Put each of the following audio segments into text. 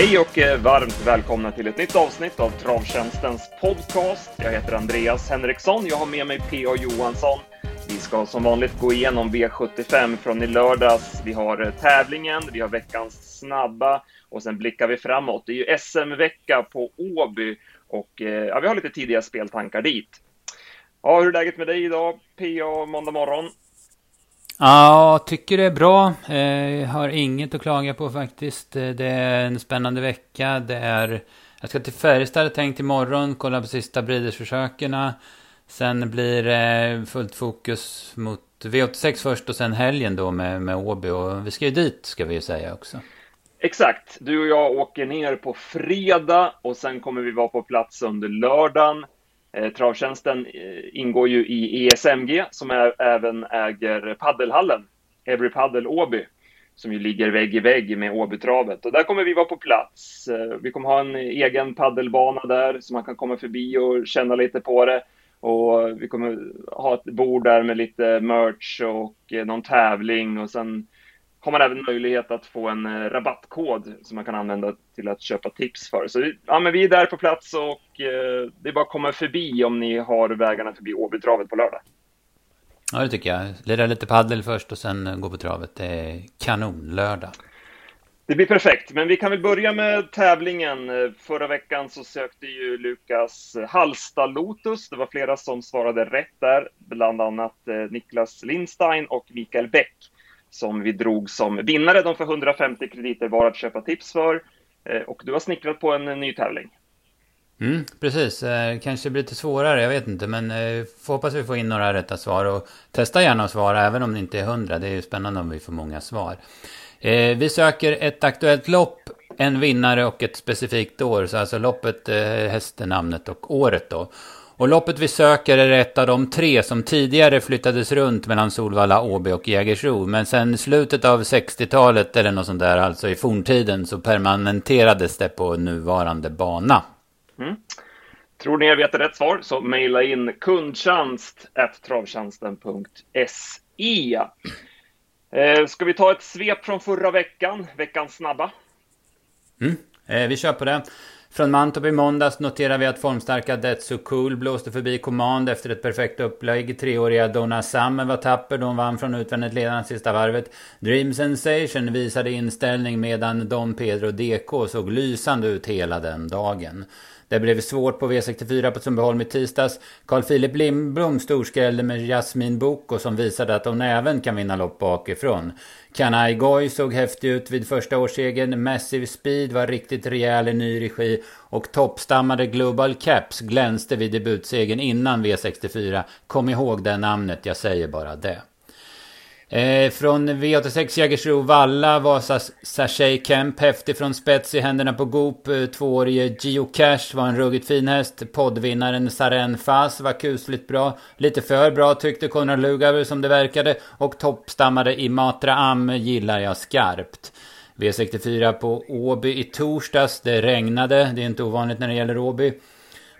Hej och eh, varmt välkomna till ett nytt avsnitt av Travtjänstens podcast. Jag heter Andreas Henriksson. Jag har med mig P.A. Johansson. Vi ska som vanligt gå igenom V75 från i lördags. Vi har eh, tävlingen, vi har veckans snabba och sen blickar vi framåt. Det är ju SM-vecka på Åby och eh, ja, vi har lite tidiga speltankar dit. Ja, hur är läget med dig idag, P.A. måndag morgon? Ja, tycker det är bra. Eh, jag har inget att klaga på faktiskt. Eh, det är en spännande vecka. Det är... Jag ska till Färjestad tänkt imorgon, kolla på sista Breeders-försöken. Sen blir det fullt fokus mot V86 först och sen helgen då med, med Åby. Och vi ska ju dit, ska vi ju säga också. Exakt. Du och jag åker ner på fredag och sen kommer vi vara på plats under lördagen. Eh, travtjänsten eh, ingår ju i ESMG som är, även äger paddelhallen, Every Paddle Åby, som ju ligger vägg i vägg med Åbytravet. Och där kommer vi vara på plats. Eh, vi kommer ha en egen paddelbana där så man kan komma förbi och känna lite på det. Och vi kommer ha ett bord där med lite merch och någon tävling och sen har man även möjlighet att få en eh, rabattkod som man kan använda till att köpa tips för. Så ja, men vi är där på plats och eh, det är bara att komma förbi om ni har vägarna förbi Åbytravet på lördag. Ja, det tycker jag. Lira lite paddel först och sen gå på travet. Det är kanon lördag. Det blir perfekt, men vi kan väl börja med tävlingen. Förra veckan så sökte ju Lukas Hallsta Lotus. Det var flera som svarade rätt där, bland annat eh, Niklas Lindstein och Mikael Bäck som vi drog som vinnare. De får 150 krediter var att köpa tips för. Eh, och du har snickrat på en eh, ny tävling. Mm, precis, eh, kanske blir lite svårare, jag vet inte. Men får hoppas vi får in några rätta svar. Och testa gärna att svara även om det inte är 100. Det är ju spännande om vi får många svar. Vi söker ett aktuellt lopp, en vinnare och ett specifikt år. Så alltså loppet, hästen, namnet och året då. Och loppet vi söker är ett av de tre som tidigare flyttades runt mellan Solvalla, Åby och Jägersro. Men sen slutet av 60-talet eller något sånt där, alltså i forntiden, så permanenterades det på nuvarande bana. Mm. Tror ni jag vet rätt svar så mejla in kundtjänst travtjänsten.se. Eh, ska vi ta ett svep från förra veckan, veckans snabba? Mm. Eh, vi kör på det. Från Mantorp i måndags noterar vi att formstarka Detsu Cool blåste förbi Command efter ett perfekt upplägg. Treåriga Donna Summer var tapper då hon vann från utvändigt ledande sista varvet. Dream Sensation visade inställning medan Don Pedro DK såg lysande ut hela den dagen. Det blev svårt på V64 på Sundbyholm i tisdags. Carl Philip Lindblom storskrällde med Jasmin Boko som visade att hon även kan vinna lopp bakifrån. Kanai Goy såg häftig ut vid första årssegern. Massive Speed var riktigt rejäl i ny regi. Och toppstammade Global Caps glänste vid debutsegern innan V64. Kom ihåg det namnet, jag säger bara det. Eh, från V86 Jägersro Valla var Sashay Kemp häftig från spets i händerna på Goop. Eh, tvåårige Gio Cash var en ruggigt fin häst. Poddvinnaren Saren Fas var kusligt bra. Lite för bra tyckte Konrad Lugauer som det verkade. Och toppstammade i Matra Am gillar jag skarpt. V64 på Åby i torsdags. Det regnade. Det är inte ovanligt när det gäller Åby.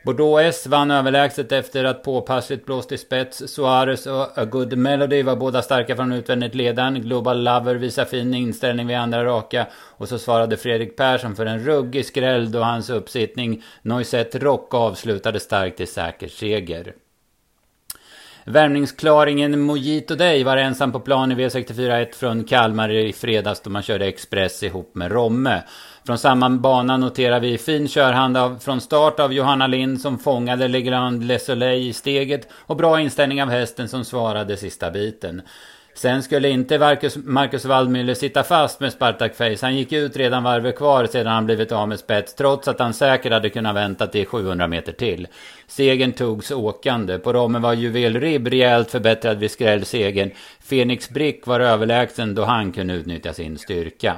Bordeaux S vann överlägset efter att påpassligt blåst i spets. Suarez och A Good Melody var båda starka från utvändigt ledaren. Global Lover visar fin inställning vid andra raka. Och så svarade Fredrik Persson för en ruggig skräll då hans uppsittning Noisette Rock avslutade starkt i säker seger. Värmningsklaringen Mojito Day var ensam på plan i V64-1 från Kalmar i fredags då man körde Express ihop med Romme. Från samma bana noterar vi fin körhand av, från start av Johanna Lind som fångade Legrand Le Soleil i steget och bra inställning av hästen som svarade sista biten. Sen skulle inte Marcus, Marcus Waldmüller sitta fast med Spartak Face. Han gick ut redan varvet kvar sedan han blivit av med spets. Trots att han säkert hade kunnat vänta till 700 meter till. Segern togs åkande. På rommen var Juvel Ribb rejält förbättrad vid skrällsegern. Fenix Brick var överlägsen då han kunde utnyttja sin styrka.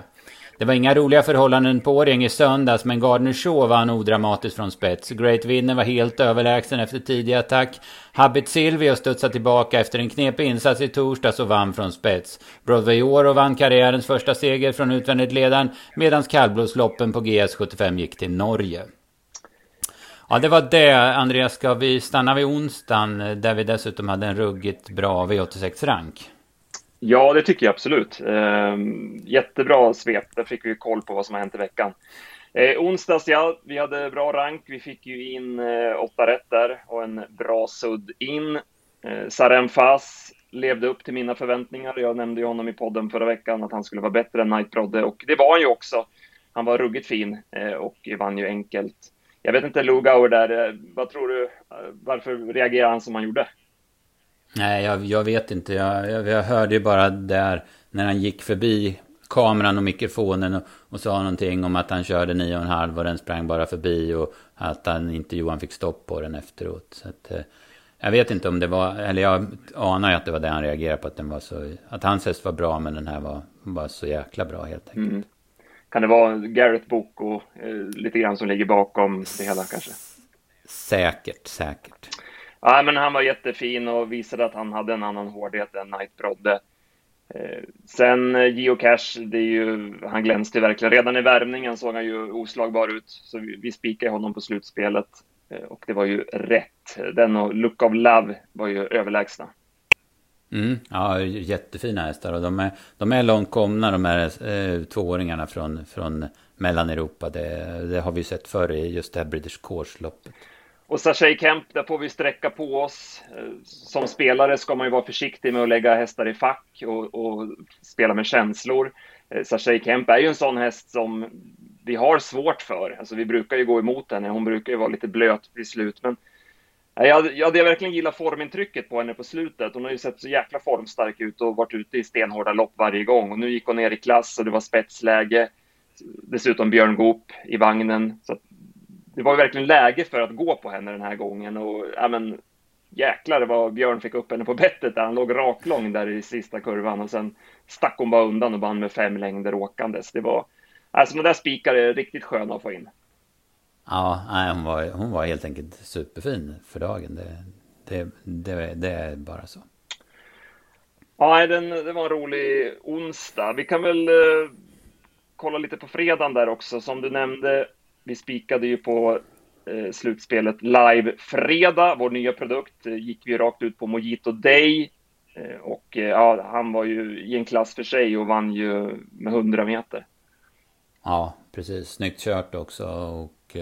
Det var inga roliga förhållanden på Årjäng i söndags, men Gardner Shaw vann odramatiskt från spets. Great Winner var helt överlägsen efter tidig attack. Habit Silvio studsade tillbaka efter en knepig insats i torsdags och vann från spets. Broadway Oro vann karriärens första seger från utvändigt ledaren, medan kallblodsloppen på GS75 gick till Norge. Ja, det var det. Andreas, ska vi stanna vid onsdagen, där vi dessutom hade en ruggigt bra V86-rank? Ja, det tycker jag absolut. Ehm, jättebra svep. Där fick vi koll på vad som har hänt i veckan. Eh, onsdags, ja, vi hade bra rank. Vi fick ju in eh, åtta rätt där och en bra sudd in. Eh, Sarem Fas levde upp till mina förväntningar. Jag nämnde ju honom i podden förra veckan att han skulle vara bättre än Knight Brodde och det var han ju också. Han var ruggigt fin eh, och vann ju enkelt. Jag vet inte, Lugauer där, eh, vad tror du? Eh, varför reagerade han som han gjorde? Nej, jag, jag vet inte. Jag, jag, jag, hörde ju bara där när han gick förbi kameran och mikrofonen och, och sa någonting om att han körde nio och en halv och den sprang bara förbi och att han inte Johan fick stopp på den efteråt. Så att, eh, jag vet inte om det var, eller jag anar ju att det var det han reagerade på, att den var så, att hans häst var bra men den här var, var så jäkla bra helt enkelt. Mm. Kan det vara Garrett Boko eh, lite grann som ligger bakom det hela kanske? Säkert, säkert. Ja, men han var jättefin och visade att han hade en annan hårdhet än Knight Brodde. Eh, sen eh, Geocache, det är ju, han glänste verkligen. Redan i värmningen såg han ju oslagbar ut, så vi, vi spikade honom på slutspelet. Eh, och det var ju rätt. Den och Look of Love var ju överlägsna. Mm, ja, jättefina hästar och de är, de är långt komna de här eh, tvååringarna från, från Mellaneuropa. Det, det har vi sett förr i just det här British Course-loppet. Och Sashay Kemp, där får vi sträcka på oss. Eh, som spelare ska man ju vara försiktig med att lägga hästar i fack och, och spela med känslor. Eh, Sashay Kemp är ju en sån häst som vi har svårt för. Alltså vi brukar ju gå emot henne. Hon brukar ju vara lite blöt vid slut. Men eh, jag, jag hade verkligen gillat formintrycket på henne på slutet. Hon har ju sett så jäkla formstark ut och varit ute i stenhårda lopp varje gång. Och nu gick hon ner i klass och det var spetsläge. Dessutom Björn Goop i vagnen. Så det var verkligen läge för att gå på henne den här gången. Och ja, men, jäklar vad Björn fick upp henne på bettet där. Han låg raklång där i sista kurvan och sen stack hon bara undan och vann med fem längder åkandes. Det var, alltså de där spikar är riktigt sköna att få in. Ja, nej, hon, var, hon var helt enkelt superfin för dagen. Det, det, det, det är bara så. Ja, den, det var en rolig onsdag. Vi kan väl eh, kolla lite på fredagen där också. Som du nämnde, vi spikade ju på eh, slutspelet live fredag. Vår nya produkt eh, gick vi rakt ut på Mojito Day. Eh, och ja, han var ju i en klass för sig och vann ju med 100 meter. Ja, precis. Snyggt kört också. Och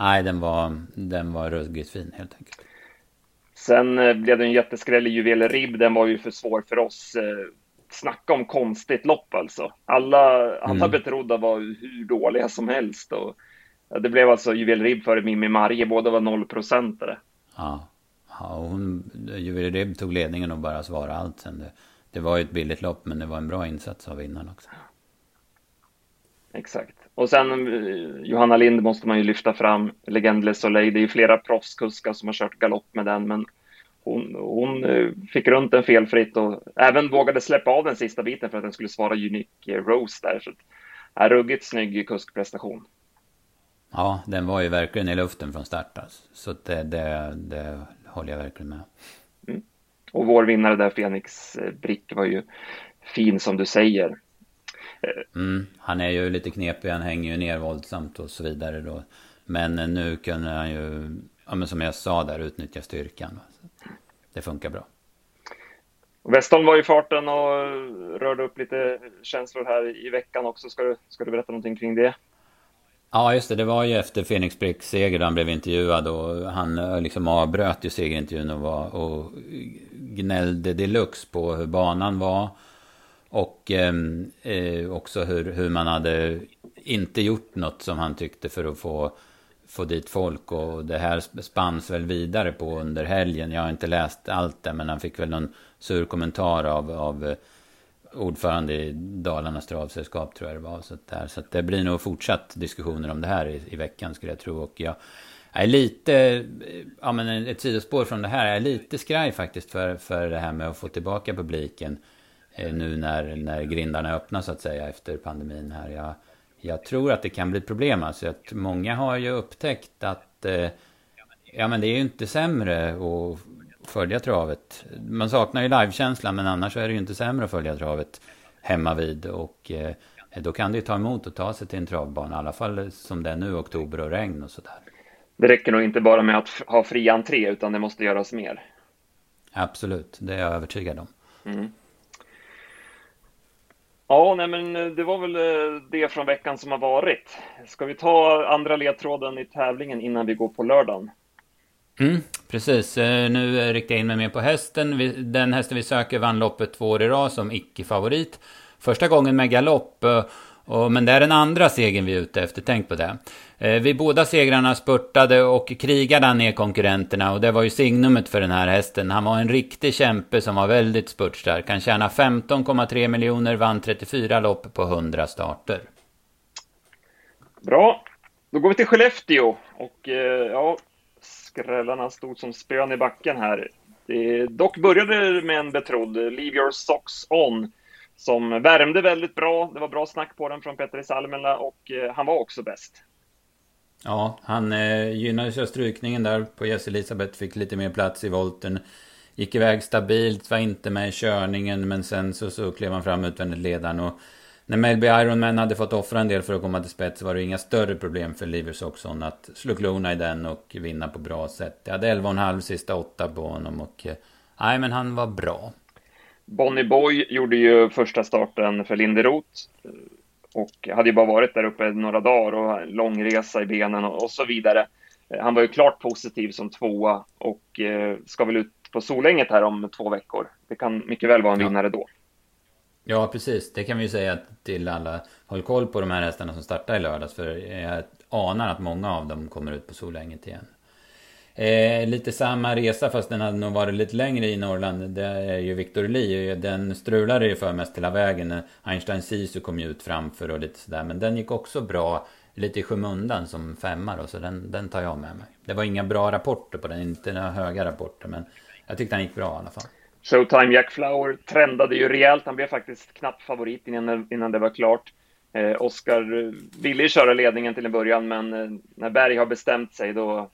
nej, den var, den var ruggigt fin helt enkelt. Sen blev det en jätteskräll i Juvel Rib. Den var ju för svår för oss. Snacka om konstigt lopp alltså. Alla, alla mm. betrodda var hur dåliga som helst. Och det blev alltså juvelribb före Mimmi Marje, båda var nollprocentare. Ja, ja hon, juvelribb tog ledningen och bara svarade allt sen. Det, det var ju ett billigt lopp, men det var en bra insats av vinnaren också. Exakt. Och sen eh, Johanna Lind måste man ju lyfta fram, Legendless Soleil. Det är ju flera proffskuskar som har kört galopp med den, men hon, hon eh, fick runt den felfritt och även vågade släppa av den sista biten för att den skulle svara Unique Rose där. Så, är ruggigt snygg kuskprestation. Ja, den var ju verkligen i luften från start. Alltså. Så det, det, det håller jag verkligen med. Mm. Och vår vinnare där, Fenix Brick, var ju fin som du säger. Mm, han är ju lite knepig, han hänger ju ner våldsamt och så vidare då. Men nu kunde han ju, ja, men som jag sa där, utnyttja styrkan. det funkar bra. Westholm var i farten och rörde upp lite känslor här i veckan också. Ska du, ska du berätta någonting kring det? Ja, just det. Det var ju efter Phoenix Bricks seger då han blev intervjuad och han eh, liksom avbröt ju segerintervjun och, var, och gnällde deluxe på hur banan var. Och ehm, eh, också hur, hur man hade inte gjort något som han tyckte för att få, få dit folk. Och det här spanns väl vidare på under helgen. Jag har inte läst allt det, men han fick väl någon sur kommentar av, av ordförande i Dalarnas travsällskap tror jag det var. Så, där. så det blir nog fortsatt diskussioner om det här i, i veckan skulle jag tro. Och jag är lite, ja men ett sidospår från det här, jag är lite skraj faktiskt för, för det här med att få tillbaka publiken. Eh, nu när, när grindarna öppnas så att säga efter pandemin här. Jag, jag tror att det kan bli problem alltså. Att många har ju upptäckt att eh, ja men det är ju inte sämre att följa travet. Man saknar ju livekänslan men annars är det ju inte sämre att följa travet hemma vid. Och eh, då kan det ju ta emot att ta sig till en travbana. I alla fall som det är nu, oktober och regn och sådär. Det räcker nog inte bara med att ha fri entré utan det måste göras mer. Absolut, det är jag övertygad om. Mm. Ja, nej men det var väl det från veckan som har varit. Ska vi ta andra ledtråden i tävlingen innan vi går på lördagen? Mm, precis. Eh, nu riktar jag in mig mer på hästen. Den hästen vi söker vann loppet två år i rad som icke-favorit. Första gången med galopp. Eh, men det är den andra segern vi är ute efter, tänk på det. Vi vid båda segrarna spurtade och krigade han ner konkurrenterna och det var ju signumet för den här hästen. Han var en riktig kämpe som var väldigt spurtstark. Han tjänade 15,3 miljoner, vann 34 lopp på 100 starter. Bra. Då går vi till Skellefteå och ja, skrällarna stod som spön i backen här. Det dock började med en betrodd Leave your socks on som värmde väldigt bra. Det var bra snack på den från Petter i Salmela och eh, han var också bäst. Ja, han eh, gynnades av strykningen där på Jess Elisabeth. Fick lite mer plats i volten. Gick iväg stabilt, var inte med i körningen. Men sen så, så klev han fram utvändigt ledaren. Och när Melby Ironman hade fått offra en del för att komma till spets var det inga större problem för Livers Oxon att slå klorna i den och vinna på bra sätt. Jag hade 11,5 sista åtta på honom och... Eh, nej, men han var bra. Bonnie Boy gjorde ju första starten för Linderoth och hade ju bara varit där uppe några dagar och lång resa i benen och, så vidare. Han var ju klart positiv som tvåa och eh, ska väl ut på Solänget här om två veckor. Det kan mycket väl vara en vinnare då. Ja, precis. Det kan vi ju säga till alla. Håll koll på de här hästarna som startar i lördags. För jag anar att många av dem kommer ut på Solänget igen. Eh, lite samma resa fast den hade nog varit lite längre i Norrland. Det är ju Victor Lee. Den strulade ju för mest hela vägen. Einstein Sisu kom ju ut framför och lite sådär. Men den gick också bra. Lite i skymundan som femma då. Så den, den tar jag med mig. Det var inga bra rapporter på den. Inte några höga rapporter. Men jag tyckte han gick bra i alla fall. Showtime Jack Flower trendade ju rejält. Han blev faktiskt knappt favorit innan, innan det var klart. Eh, Oskar ville köra ledningen till en början, men eh, när Berg har bestämt sig då,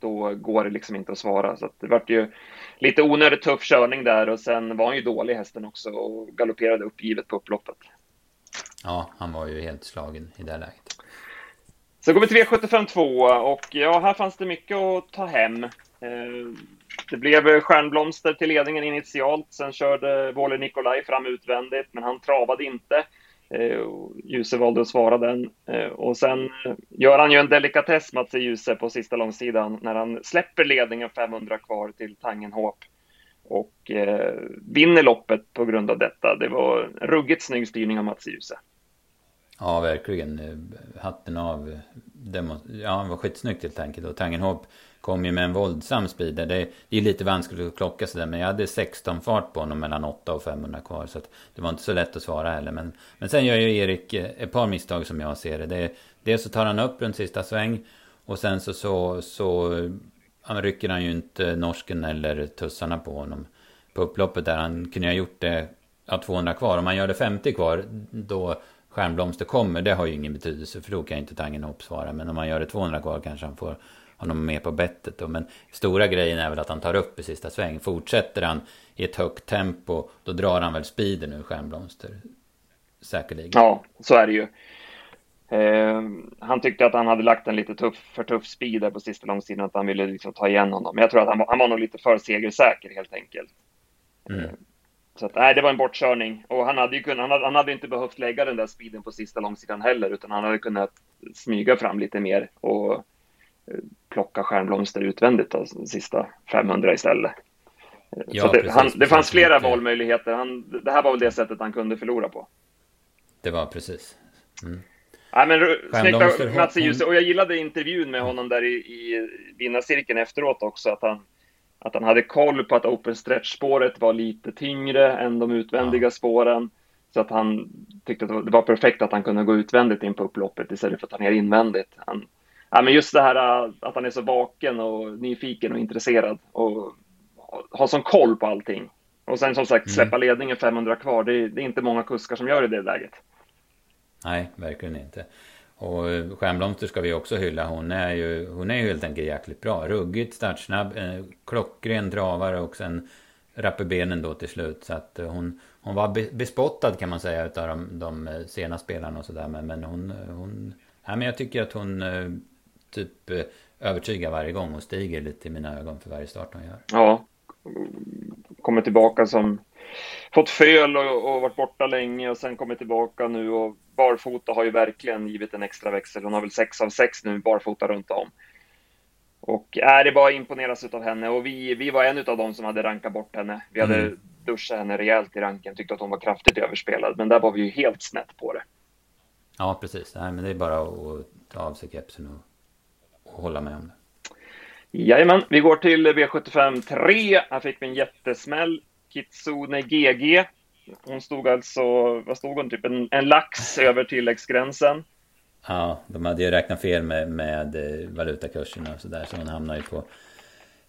då går det liksom inte att svara. Så att det vart ju lite onödigt tuff körning där och sen var han ju dålig hästen också och galopperade uppgivet på upploppet. Ja, han var ju helt slagen i det läget. Så går vi till V75 2 och ja, här fanns det mycket att ta hem. Eh, det blev eh, stjärnblomster till ledningen initialt, sen körde Wåhler Nikolaj fram utvändigt, men han travade inte. Eh, Ljuse valde att svara den. Eh, och sen gör han ju en delikatess, Mats Ljuse, på sista långsidan när han släpper ledningen 500 kvar till Tangenhop och eh, vinner loppet på grund av detta. Det var en ruggigt snygg styrning av Mats Ljuse. Ja, verkligen. Hatten av. Ja, det var skitsnyggt helt enkelt. Och Tangenhop kom ju med en våldsam speeder. Det, det är lite vanskligt att klocka sådär. Men jag hade 16 fart på honom mellan 8 och 500 kvar. Så det var inte så lätt att svara heller. Men, men sen gör ju Erik eh, ett par misstag som jag ser det. det dels så tar han upp runt sista sväng. Och sen så, så, så han rycker han ju inte norsken eller tussarna på honom. På upploppet där han kunde ha gjort det, ja 200 kvar. Om man gör det 50 kvar, då stjärnblomster kommer, det har ju ingen betydelse. För då kan inte Tangenhop svara. Men om man gör det 200 kvar kanske han får honom med på bettet. Då. Men stora grejen är väl att han tar upp i sista sväng. Fortsätter han i ett högt tempo, då drar han väl speeden ur Stjärnblomster. Säkerligen. Ja, så är det ju. Eh, han tyckte att han hade lagt en lite tuff, för tuff speed där på sista långsidan, att han ville liksom ta igen honom. Men jag tror att han, var, han var nog lite för segersäker helt enkelt. Mm. Eh, så att, nej, det var en bortkörning. Och han hade ju kunnat, han hade, han hade inte behövt lägga den där speeden på sista långsidan heller, utan han hade kunnat smyga fram lite mer och plocka stjärnblomster utvändigt de sista 500 istället. Ja, det, han, det fanns flera valmöjligheter. Han, det här var väl det sättet han kunde förlora på. Det var precis. Mm. Nej, men snyggt av Mats Ljuse. Och jag gillade intervjun med honom där i, i vinnarcirkeln efteråt också. Att han, att han hade koll på att open stretch-spåret var lite tyngre än de utvändiga ja. spåren. Så att han tyckte att det var perfekt att han kunde gå utvändigt in på upploppet istället för att ta ner invändigt. Han, ja, men just det här äh, att han är så vaken och nyfiken och intresserad och har sån koll på allting. Och sen som sagt mm. släppa ledningen 500 kvar, det är, det är, inte många kuskar som gör i det läget. Nej, verkligen inte. Och Stjärnblomster ska vi också hylla. Hon är ju, hon är ju helt enkelt jäkligt bra. Ruggigt startsnabb, eh, klockren travare och sen rapper benen då till slut. Så att hon, hon var bespottad kan man säga utav de, de sena spelarna och sådär. Men, men hon, hon ja, men jag tycker att hon eh, typ eh, övertygar varje gång och stiger lite i mina ögon för varje start hon gör. Ja, kommer tillbaka som fått föl och, och varit borta länge och sen kommit tillbaka nu och barfota har ju verkligen givit en extra växel. Hon har väl sex av sex nu barfota runt om. Och är det bara imponeras av henne och vi, vi var en av dem som hade rankat bort henne. Vi hade mm. duschat henne rejält i ranken, tyckte att hon var kraftigt överspelad, men där var vi ju helt snett på det. Ja, precis. Nej, men det är bara att ta av sig kepsen och hålla med om det. Jajamän, vi går till V75 3. Här fick vi en jättesmäll. Kitsune GG. Hon stod alltså, vad stod hon, typ en, en lax över tilläggsgränsen. Ja, de hade ju räknat fel med, med eh, valutakurserna och sådär, så hon hamnade ju på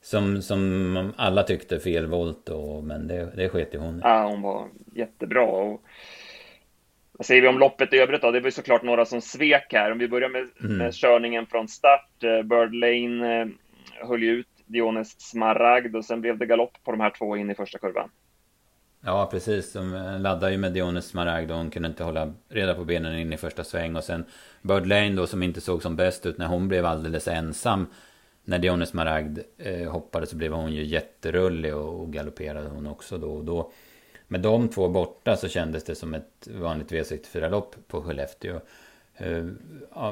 som, som alla tyckte fel volt och, men det, det sket ju hon Ja, hon var jättebra. Och, vad säger vi om loppet i övrigt då? Det var ju såklart några som svek här. Om vi börjar med, mm. med körningen från start. Eh, Bird Lane eh, höll ju ut Diones Smaragd och sen blev det galopp på de här två in i första kurvan. Ja, precis. De laddade ju med Diones Smaragd och hon kunde inte hålla reda på benen in i första sväng. Och sen Bird Lane då som inte såg som bäst ut när hon blev alldeles ensam. När Diones Smaragd eh, hoppade så blev hon ju jätterullig och, och galopperade hon också då. Och då. Med de två borta så kändes det som ett vanligt V64-lopp på Skellefteå. Eh,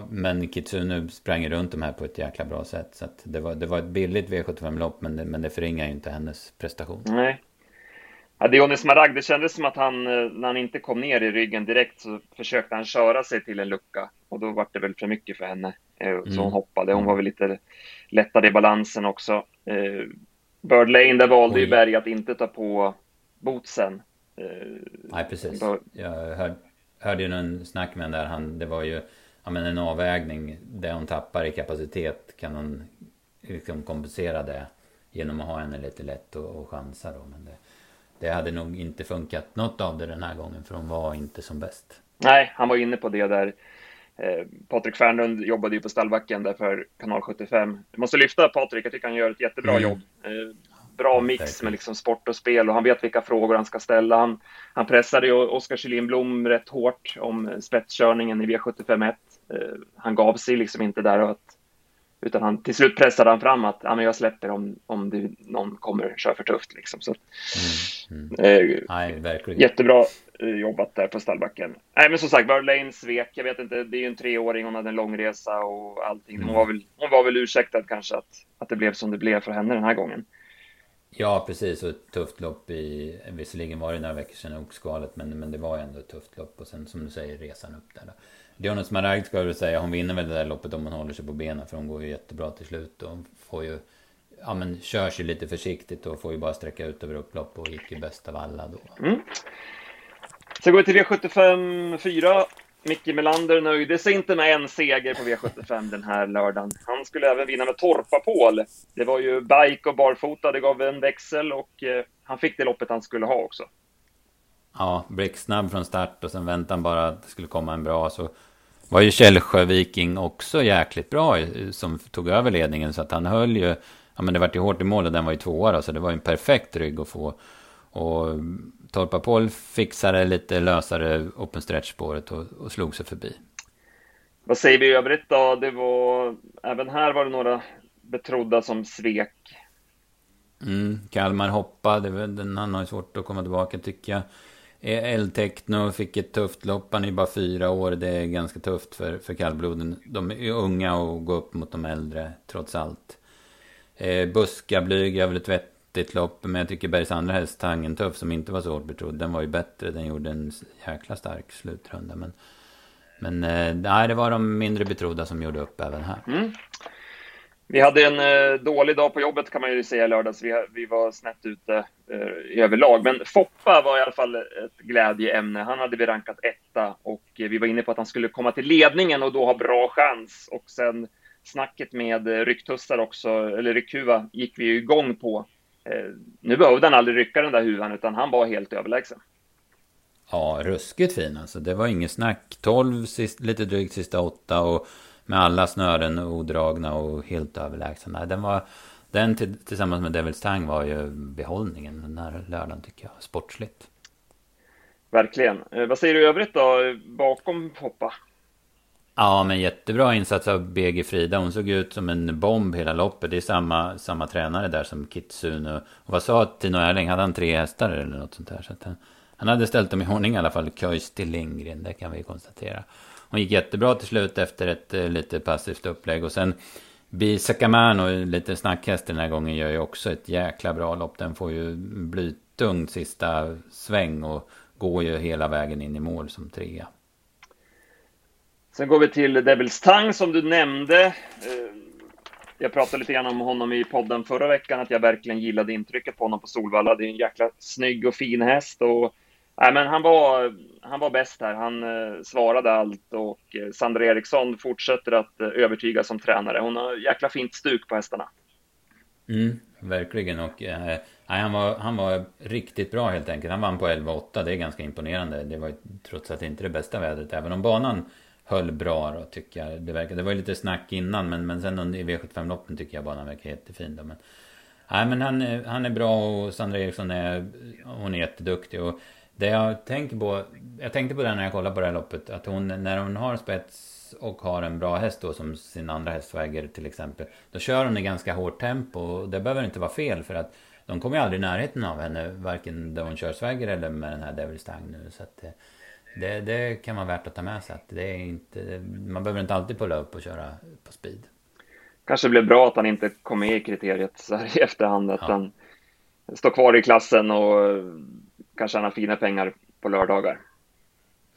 men Kitsune sprang runt de här på ett jäkla bra sätt. Så det, var, det var ett billigt V75-lopp men det, men det förringar ju inte hennes prestation. Nej, Ja, Dionis Maragd, det kändes som att han, eh, när han inte kom ner i ryggen direkt, så försökte han köra sig till en lucka. Och då var det väl för mycket för henne. Eh, så mm. hon hoppade. Hon var väl lite lättare i balansen också. Bird Lane, där valde Oj. ju Berg att inte ta på bootsen. Nej, precis. Jag hörde, hörde ju någon snack med där. Han, det var ju ja, men en avvägning. Det hon tappar i kapacitet kan hon liksom kompensera det genom att ha henne lite lätt och, och chansa då. Men det, det hade nog inte funkat något av det den här gången för de var inte som bäst. Nej, han var inne på det där. Eh, Patrik Fernlund jobbade ju på stallbacken där för kanal 75. Jag måste lyfta Patrik, jag tycker han gör ett jättebra mm. jobb. Eh, bra mix med liksom sport och spel och han vet vilka frågor han ska ställa. Han, han pressade ju Oskar Kjellin Blom rätt hårt om spetskörningen i V751. Eh, han gav sig liksom inte där och att utan han, till slut pressade han fram att ja, men jag släpper om, om det, någon kommer köra för tufft. Liksom. Så, mm, mm. Eh, Nej, verkligen. Jättebra eh, jobbat där på stallbacken. Nej, men som sagt, Lane svek. Jag vet inte, det är ju en treåring, hon hade en lång resa och allting. Mm. Hon, var väl, hon var väl ursäktad kanske att, att det blev som det blev för henne den här gången. Ja, precis. Och ett tufft lopp i... Visserligen var det några veckor sedan Oxskalet, men, men det var ändå ett tufft lopp. Och sen som du säger, resan upp där. Då. Jonas Smaragd ska jag väl säga, hon vinner väl det där loppet om hon håller sig på benen. För hon går ju jättebra till slut. Och får ju, ja men körs ju lite försiktigt och får ju bara sträcka ut över upplopp och gick ju bäst av alla då. Mm. Så går vi till V75 4. Micke Melander nöjde sig inte med en seger på V75 den här lördagen. Han skulle även vinna med Torpapål. Det var ju bike och barfota, det gav en växel och eh, han fick det loppet han skulle ha också. Ja, blixtsnabb från start och sen väntade han bara att det skulle komma en bra. Så var ju Källsjö Viking också jäkligt bra som tog över ledningen. Så att han höll ju, ja men det vart ju hårt i mål och den var ju tvåa så det var ju en perfekt rygg att få. Och Torpa Paul fixade lite lösare open stretch-spåret och, och slog sig förbi. Vad säger vi i övrigt då? Det var, även här var det några betrodda som svek. Mm, Kalmar hoppade, den, han har svårt att komma tillbaka tycker jag. El-Techno fick ett tufft lopp. Han är bara fyra år. Det är ganska tufft för, för kallbloden. De är unga och går upp mot de äldre, trots allt. Eh, Buskablyg är väl ett vettigt lopp. Men jag tycker Bergs andra häst, Tangen Tuff, som inte var så hårt betrodd. Den var ju bättre. Den gjorde en jäkla stark slutrunda. Men, men eh, nej, det var de mindre betrodda som gjorde upp även här. Mm. Vi hade en eh, dålig dag på jobbet kan man ju säga lördags. Vi, vi var snett ute eh, i överlag. Men Foppa var i alla fall ett glädjeämne. Han hade vi rankat etta och eh, vi var inne på att han skulle komma till ledningen och då ha bra chans. Och sen snacket med eh, rycktussar också, eller ryckhuva, gick vi igång på. Eh, nu behövde han aldrig rycka den där huvan, utan han var helt överlägsen. Ja, ruskigt fin alltså. Det var inget snack. 12, sist, lite drygt sista åtta och med alla snören odragna och helt överlägsna. Den var... Den tillsammans med Devils Tang var ju behållningen den här lördagen tycker jag. Sportsligt. Verkligen. Eh, vad säger du i övrigt då, bakom Hoppa? Ja, men jättebra insats av BG Frida. Hon såg ut som en bomb hela loppet. Det är samma, samma tränare där som Kitsune. Och vad sa Tino Erling? Hade han tre hästar eller något sånt där? Så att, han hade ställt dem i ordning i alla fall. Köjs till Lindgren, det kan vi konstatera. Hon gick jättebra till slut efter ett eh, lite passivt upplägg. Och sen Bi Sakamano, lite snackhäst den här gången, gör ju också ett jäkla bra lopp. Den får ju blytung sista sväng och går ju hela vägen in i mål som trea. Sen går vi till Devils Tang som du nämnde. Eh, jag pratade lite grann om honom i podden förra veckan, att jag verkligen gillade intrycket på honom på Solvalla. Det är en jäkla snygg och fin häst och nej, men han var, han var bäst här. Han eh, svarade allt och eh, Sandra Eriksson fortsätter att eh, övertyga som tränare. Hon har jäkla fint stuk på hästarna. Mm, verkligen och eh, han, var, han var riktigt bra helt enkelt. Han vann på 11-8, det är ganska imponerande. Det var trots allt inte det bästa vädret, även om banan höll bra då tycker jag. Det, verkar, det var ju lite snack innan men, men sen i V75-loppen tycker jag banan verkar jättefin då. Men, nej men han, han är bra och Sandra Eriksson är, hon är jätteduktig. Och det jag tänker på, jag tänkte på det när jag kollade på det här loppet, att hon när hon har spets och har en bra häst då som sin andra häst Swagger till exempel. Då kör hon i ganska hårt tempo och det behöver inte vara fel för att de kommer ju aldrig i närheten av henne, varken där hon kör Swagger eller med den här Devil's Tang nu. Så att, eh, det, det kan vara värt att ta med sig. Att det är inte, man behöver inte alltid pulla upp och köra på speed. Kanske blev bra att han inte kom med i kriteriet så här i efterhand. Att ja. han står kvar i klassen och kanske tjänar fina pengar på lördagar.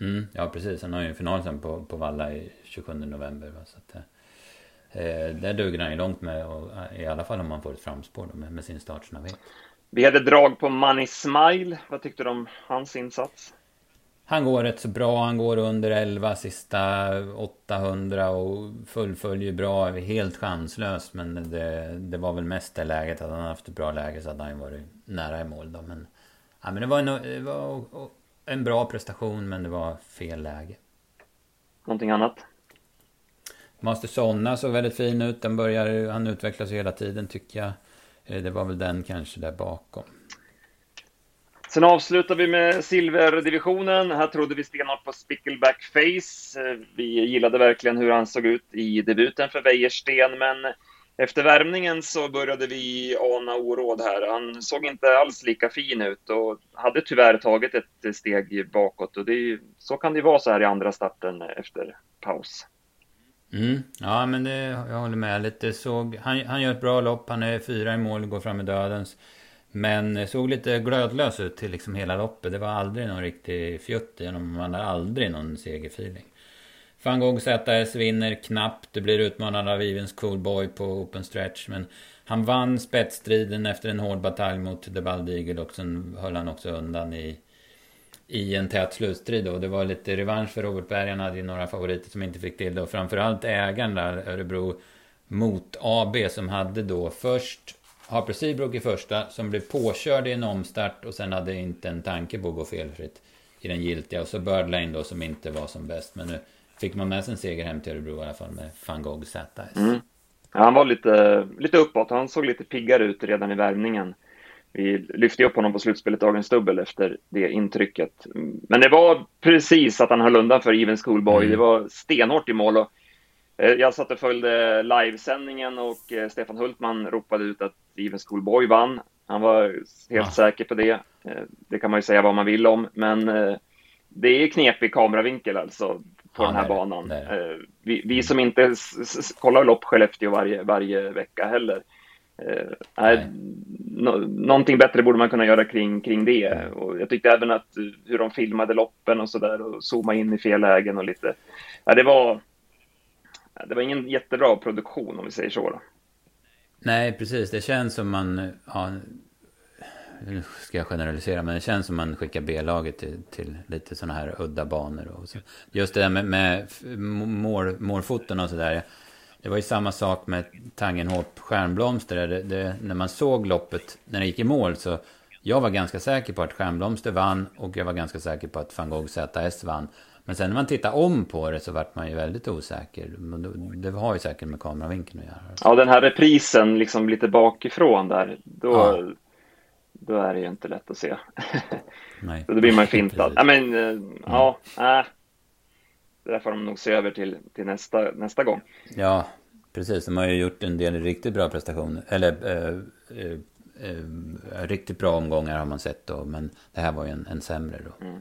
Mm, ja, precis. Han har ju en final sen på, på Valla i 27 november. Va? Så att, eh, där duger han ju långt med, och, i alla fall om man får ett framspår då, med, med sin startsnabbhet. Vi hade drag på Money Smile. Vad tyckte du om hans insats? Han går rätt så bra. Han går under 11 sista 800 och fullföljer bra. Helt chanslös. Men det, det var väl mest det läget. Att han haft ett bra läge så hade han varit nära i mål då. Men, ja, men det, var en, det var en bra prestation men det var fel läge. Någonting annat? Master Sonna såg väldigt fin ut. Den börjar, han utvecklas hela tiden tycker jag. Eh, det var väl den kanske där bakom. Sen avslutar vi med silverdivisionen. Här trodde vi stenhårt på Spickleback Face. Vi gillade verkligen hur han såg ut i debuten för Wäjersten, men efter värmningen så började vi ana oråd här. Han såg inte alls lika fin ut och hade tyvärr tagit ett steg bakåt. Och det, så kan det vara så här i andra starten efter paus. Mm. Ja, men det, jag håller med lite. Såg, han, han gör ett bra lopp. Han är fyra i mål, går fram i dödens. Men såg lite glödlös ut till liksom hela loppet. Det var aldrig någon riktig fjutt i honom. Man hade aldrig någon segerfeeling. Van Gogh ZS vinner knappt. Det blir utmanad av Evens Coolboy på open stretch. Men han vann spetsstriden efter en hård batalj mot The Bald Eagle och sen höll han också undan i, i en tät slutstrid. Och det var lite revansch för Robert Berg. Han hade ju några favoriter som inte fick till det. Och framförallt ägaren där, Örebro mot AB som hade då först Harper Seabrook i första som blev påkörd i en omstart och sen hade inte en tanke på att gå felfritt i den giltiga. Och så Birdlane då som inte var som bäst. Men nu fick man med sig en seger hem till Örebro i alla fall med van Gogh ZS. Mm. Han var lite, lite uppåt. Han såg lite piggare ut redan i värmningen. Vi lyfte upp honom på slutspelet Dagens Dubbel efter det intrycket. Men det var precis att han höll undan för Even Schoolboy. Mm. Det var stenhårt i mål. Och jag satt och följde livesändningen och eh, Stefan Hultman ropade ut att Even Schoolboy vann. Han var helt ja. säker på det. Eh, det kan man ju säga vad man vill om, men det är knepig kameravinkel alltså på ja, den här det banan. Det vi, vi, som inte kollar lopp Skellefteå varje, varje vecka heller. Nej. Någonting bättre borde man kunna göra kring, kring det. Och jag tyckte även att hur de filmade loppen och sådär och zooma in i fel lägen och lite. Ja, det var det var ingen jättebra produktion om vi säger så. Då. Nej, precis. Det känns som man... Ja, nu ska jag generalisera, men det känns som man skickar B-laget till, till lite sådana här udda banor. Och så. Just det där med, med mål, målfoton och sådär. Det var ju samma sak med Tangenhorp Stjärnblomster. Det, det, när man såg loppet, när det gick i mål så... Jag var ganska säker på att Stjärnblomster vann och jag var ganska säker på att van Gogh ZS vann. Men sen när man tittar om på det så vart man ju väldigt osäker. Det har ju säkert med kameravinkeln att göra. Ja, den här reprisen liksom lite bakifrån där. Då, ja. då är det ju inte lätt att se. Nej. då blir man fintad. ja, men uh, mm. ja, äh. Det där får de nog se över till, till nästa, nästa gång. Ja, precis. De har ju gjort en del riktigt bra prestationer. Eller eh, eh, eh, riktigt bra omgångar har man sett då. Men det här var ju en, en sämre då. Mm.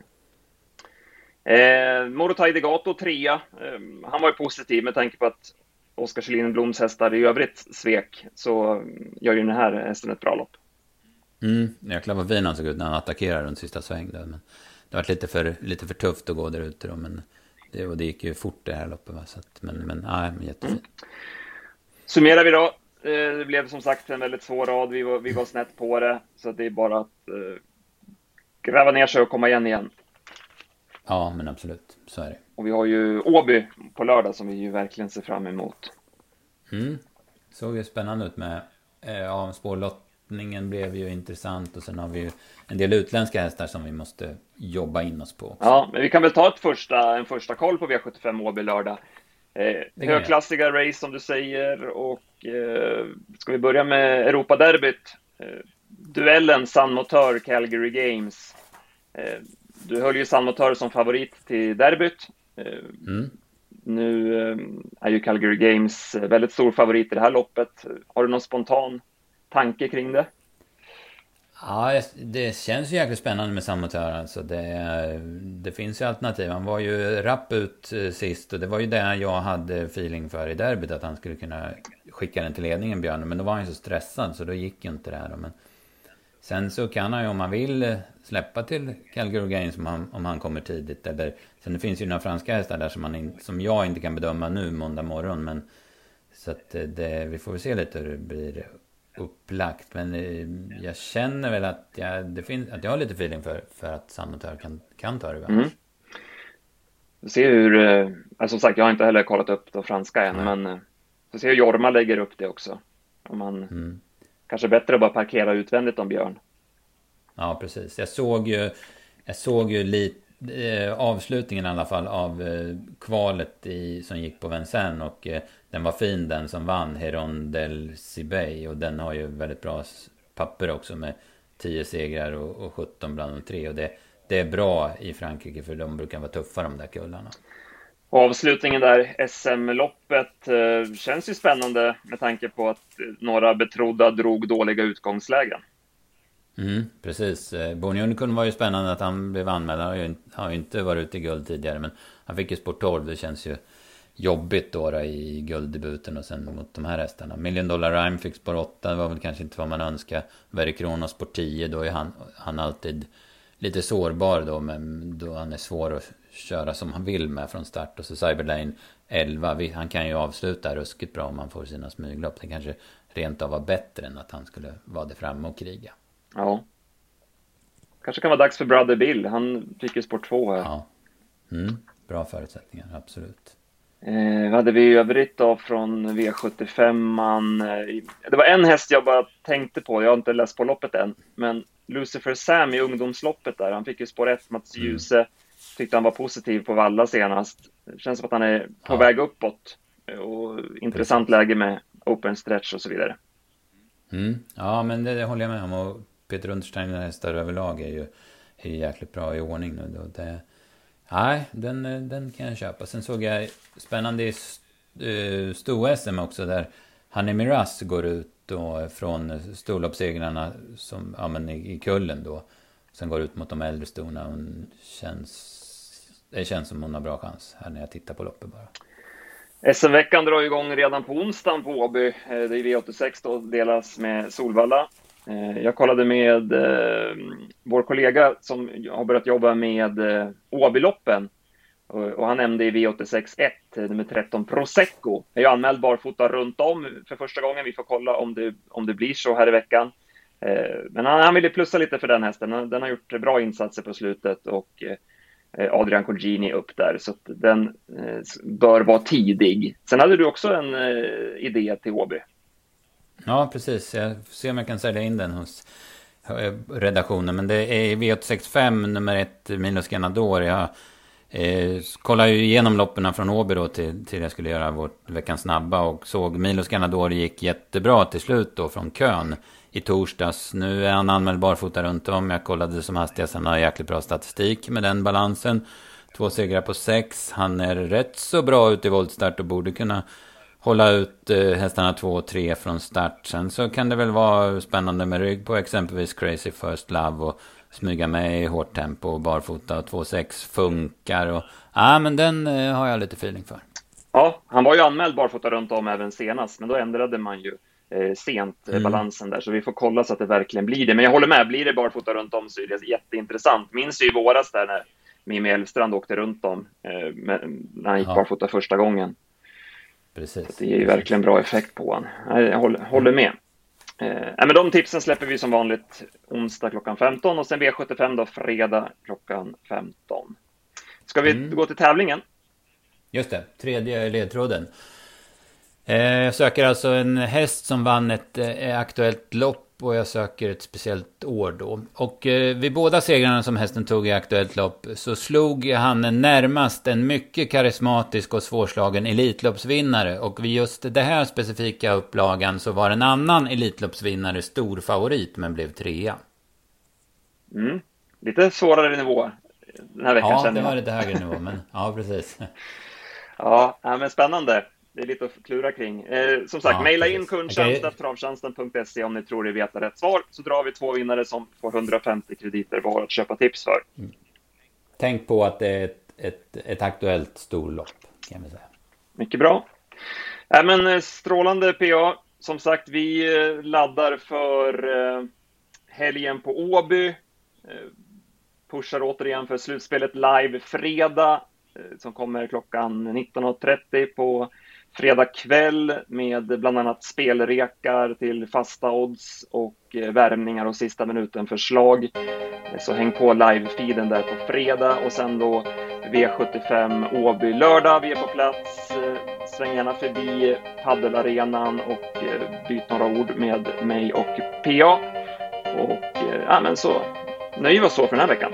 Eh, Morotai Degato trea. Eh, han var ju positiv med tanke på att Oskar Kjellin Bloms hästar i övrigt svek. Så gör ju den här hästen ett bra lopp. Mm, jäklar vad fin han såg ut när han attackerade runt sista sväng där. Men det var lite för, lite för tufft att gå där ute då. Men det, och det gick ju fort det här loppet. Va? Så att, men, men, nej, men jättefin. Mm. Summerar vi då. Eh, det blev som sagt en väldigt svår rad. Vi var, vi var snett på det. Så det är bara att eh, gräva ner sig och komma igen igen. Ja, men absolut. Så är det. Och vi har ju Åby på lördag som vi ju verkligen ser fram emot. Mm. Såg ju spännande ut med eh, ja, spårlottningen blev ju intressant och sen har vi ju en del utländska hästar som vi måste jobba in oss på. Också. Ja, men vi kan väl ta ett första, en första koll på V75 Åby lördag. Eh, högklassiga race som du säger och eh, ska vi börja med Europaderbyt? Eh, duellen San Motör Calgary Games. Eh, du höll ju San Motör som favorit till derbyt. Eh, mm. Nu eh, är ju Calgary Games väldigt stor favorit i det här loppet. Har du någon spontan tanke kring det? Ja, det känns ju jäkligt spännande med Samotör alltså. Det, det finns ju alternativ. Han var ju rapp ut eh, sist och det var ju det jag hade feeling för i derbyt. Att han skulle kunna skicka den till ledningen, Björn. Men då var han ju så stressad så då gick ju inte det här. Men sen så kan han ju om han vill släppa till Calgary Games om han, om han kommer tidigt. Eller, sen det finns ju några franska hästar där som, in, som jag inte kan bedöma nu måndag morgon. Men, så att eh, det, vi får väl se lite hur det blir upplagt. Men eh, jag känner väl att jag, det finns, att jag har lite feeling för, för att Sandmotör kan, kan ta det mm. Se hur, alltså som sagt jag har inte heller kollat upp de franska än, mm. men se hur Jorma lägger upp det också. Om man mm kanske bättre att bara parkera utvändigt om Björn. Ja, precis. Jag såg ju, jag såg ju lite eh, avslutningen i alla fall av eh, kvalet i, som gick på Vincennes och eh, den var fin den som vann Heron del Cibey och den har ju väldigt bra papper också med 10 segrar och, och 17 bland de tre och det, det är bra i Frankrike för de brukar vara tuffa de där kullarna. Avslutningen där, SM-loppet, eh, känns ju spännande med tanke på att några betrodda drog dåliga utgångslägen. Mm, precis. Eh, var ju spännande att han blev anmäld. Han har ju, har ju inte varit ute i guld tidigare. Men han fick ju sport 12. Det känns ju jobbigt då, då i gulddebuten och sen mot de här hästarna. Million Dollar Rhyme fick spår 8. Det var väl kanske inte vad man önskar. Verikronos spår 10. Då är han, han alltid lite sårbar då. Men då han är svår att köra som han vill med från start. Och så Cyberlane 11. Han kan ju avsluta ruskigt bra om han får sina smyglopp. Det kanske rent av var bättre än att han skulle vara där framme och kriga. Ja. Kanske kan vara dags för Brother Bill. Han fick ju sport 2 här. Ja. Mm. Bra förutsättningar, absolut. Eh, vad hade vi i övrigt då från V75? Man, eh, det var en häst jag bara tänkte på. Jag har inte läst på loppet än. Men Lucifer Sam i ungdomsloppet där. Han fick ju spår 1, Mats mm. Djuse. Mm. Tyckte han var positiv på Valla senast. Det känns som att han är på ja. väg uppåt. Och intressant läge med open stretch och så vidare. Mm. Ja, men det, det håller jag med om. Och Peter Untersteiner hästar överlag är ju, är ju jäkligt bra i ordning nu. Då. Det, nej, den, den kan jag köpa. Sen såg jag spännande i uh, sto-SM också där Hanni Miraz går ut då från storloppssegrarna som, ja, men i, i kullen då. Sen går ut mot de äldre stona. Hon känns, det känns som hon har bra chans här när jag tittar på loppet bara. SM-veckan drar igång redan på onsdagen på Åby. Eh, det är V86 då, delas med Solvalla. Eh, jag kollade med eh, vår kollega som har börjat jobba med Åbyloppen och han nämnde i V86.1, nummer 13, Prosecco. Jag är anmäld barfota runt om för första gången. Vi får kolla om det, om det blir så här i veckan. Men han, han ville plussa lite för den hästen. Den har gjort bra insatser på slutet och Eh, Adrian Colgini upp där, så att den eh, bör vara tidig. Sen hade du också en eh, idé till HB. Ja, precis. Jag får se om jag kan sälja in den hos redaktionen. Men det är V865 nummer ett minus Ganador. Jag eh, kollade ju igenom loppen från Åby då till, till jag skulle göra vårt veckans snabba. Och såg Milos Ganador gick jättebra till slut då från kön i torsdags. Nu är han anmäld barfota runt om. Jag kollade som hastigast. Han har jäkligt bra statistik med den balansen. Två segrar på sex. Han är rätt så bra ute i voltstart och borde kunna hålla ut eh, hästarna två och tre från start. Sen så kan det väl vara spännande med rygg på exempelvis Crazy First Love och smyga med i hårt tempo och barfota och 2-6 funkar. Och, ja, men den eh, har jag lite feeling för. Ja, han var ju anmäld barfota runt om även senast, men då ändrade man ju eh, sent eh, mm. balansen där, så vi får kolla så att det verkligen blir det. Men jag håller med, blir det barfota runt om så är det jätteintressant. Minns ju i våras där när Mimmi Elfstrand åkte runt om eh, när han gick ja. barfota första gången. Precis. Så det ger ju verkligen bra effekt på honom. Jag håller, håller med. Eh, men de tipsen släpper vi som vanligt onsdag klockan 15 och sen V75 då fredag klockan 15. Ska vi mm. gå till tävlingen? Just det, tredje ledtråden. Eh, jag söker alltså en häst som vann ett eh, aktuellt lopp och jag söker ett speciellt år då. Och eh, vid båda segrarna som hästen tog i aktuellt lopp så slog han närmast en mycket karismatisk och svårslagen Elitloppsvinnare. Och vid just det här specifika upplagan så var en annan Elitloppsvinnare stor favorit men blev trea. Mm. Lite svårare nivå den här veckan ja, känner jag. Ja, det var lite högre nivå, men ja, precis. ja, men spännande. Det är lite att klura kring. Eh, som sagt, ja, mejla in kundtjänst.travtjänsten.se om ni tror ni vet rätt svar. Så drar vi två vinnare som får 150 krediter var att köpa tips för. Mm. Tänk på att det är ett, ett, ett aktuellt storlopp, kan vi säga. Mycket bra. Äh, men eh, strålande PA. Som sagt, vi eh, laddar för eh, helgen på Åby. Pushar återigen för slutspelet live fredag som kommer klockan 19.30 på fredag kväll med bland annat spelrekar till fasta odds och eh, värmningar och sista minuten förslag. Så häng på live-feeden där på fredag och sen då V75 Åby lördag. Vi är på plats. Eh, sväng gärna förbi paddelarenan och eh, byt några ord med mig och PA. Och ja, men så nöjer vi oss så för den här veckan.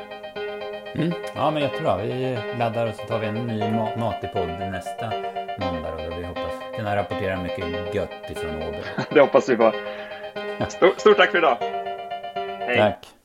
Mm. Ja, men jättebra. Vi laddar och så tar vi en ny matig podd nästa kunna rapportera mycket gött ifrån Åby. det hoppas vi på. Stort, stort tack för idag. Hej. Tack.